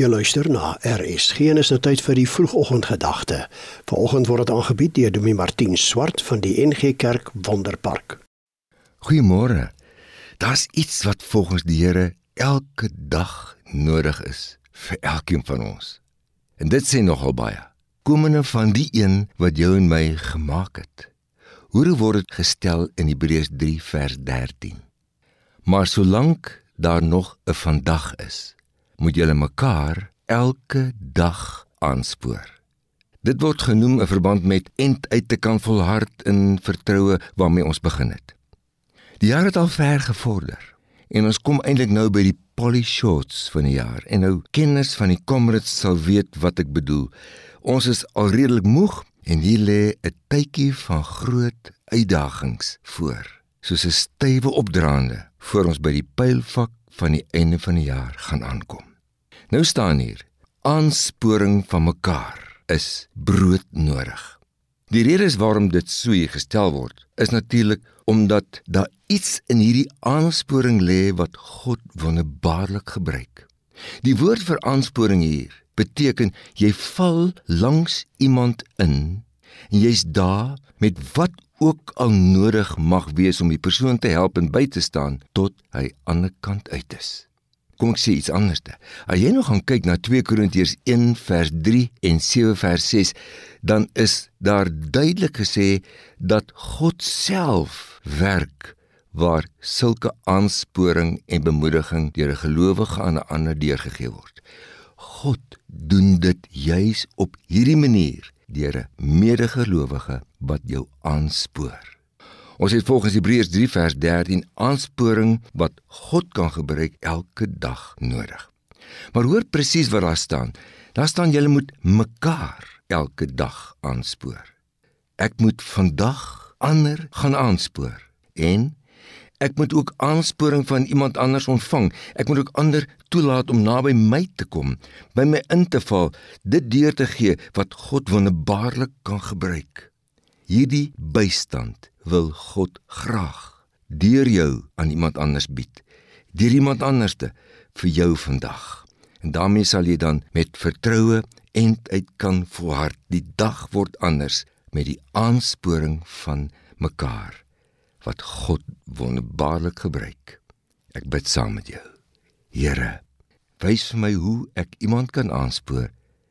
Jy luister na RSG en is nou tyd vir die vroegoggendgedagte. Vanoggend word dit aangebied deur Dominee Martin Swart van die NG Kerk Wonderpark. Goeiemôre. Daar's iets wat volgens die Here elke dag nodig is vir elkeen van ons. En dit sê nogal baie. Komende van die een wat jou en my gemaak het. Hoe word dit gestel in Hebreërs 3 vers 13? Maar solank daar nog 'n vandag is, moet julle mekaar elke dag aanspoor. Dit word genoem 'n verband met end uit te kan volhard in vertroue waarmee ons begin het. Die jaar het al ver gevorder en ons kom eintlik nou by die polyshots van die jaar. En nou kenners van die comrades sal weet wat ek bedoel. Ons is al redelik moeg en hier lê 'n tydjie van groot uitdagings voor, soos 'n stywe opdraande voor ons by die pylvak van die einde van die jaar gaan aankom. Nou staan hier: aansporing van mekaar is brood nodig. Die rede is waarom dit so gestel word, is natuurlik omdat daar iets in hierdie aansporing lê wat God wonderbaarlik gebruik. Die woord vir aansporing hier beteken jy val langs iemand in en jy's daar met wat ook al nodig mag wees om die persoon te help en by te staan tot hy aan die kant uit is. Kom ek sê iets anders. As jy nog gaan kyk na 2 Korintiërs 1 vers 3 en 7 vers 6, dan is daar duidelik gesê dat God self werk waar sulke aansporing en bemoediging deur 'n gelowige aan 'n ander deurgegee word. God doen dit juis op hierdie manier deur 'n medegelowige wat jou aanspoor. Ons het volgens Hebreërs 3 vers 13 aansporing wat God kan gebruik elke dag nodig. Maar hoor presies wat daar staan. Daar staan julle moet mekaar elke dag aanspoor. Ek moet vandag ander gaan aanspoor en ek moet ook aansporing van iemand anders ontvang. Ek moet ook ander toelaat om naby my te kom, by my in te val, dit deur te gee wat God wonderbaarlik kan gebruik. Hierdie bystand wil God graag deur jou aan iemand anders bied. Deur iemand anderste vir jou vandag. En daarmee sal jy dan met vertroue en uit kan volhard. Die dag word anders met die aansporing van mekaar wat God wonderbaarlik gebruik. Ek bid saam met jou. Here, wys vir my hoe ek iemand kan aanspoor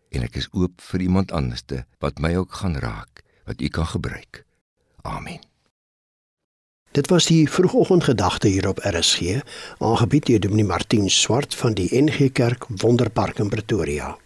en ek is oop vir iemand anderste wat my ook gaan raak, wat U kan gebruik. Amen. Dit was die vroegoggendgedagte hier op RSG, aangebied deur Dominee Martin Swart van die NG Kerk Wonderpark in Pretoria.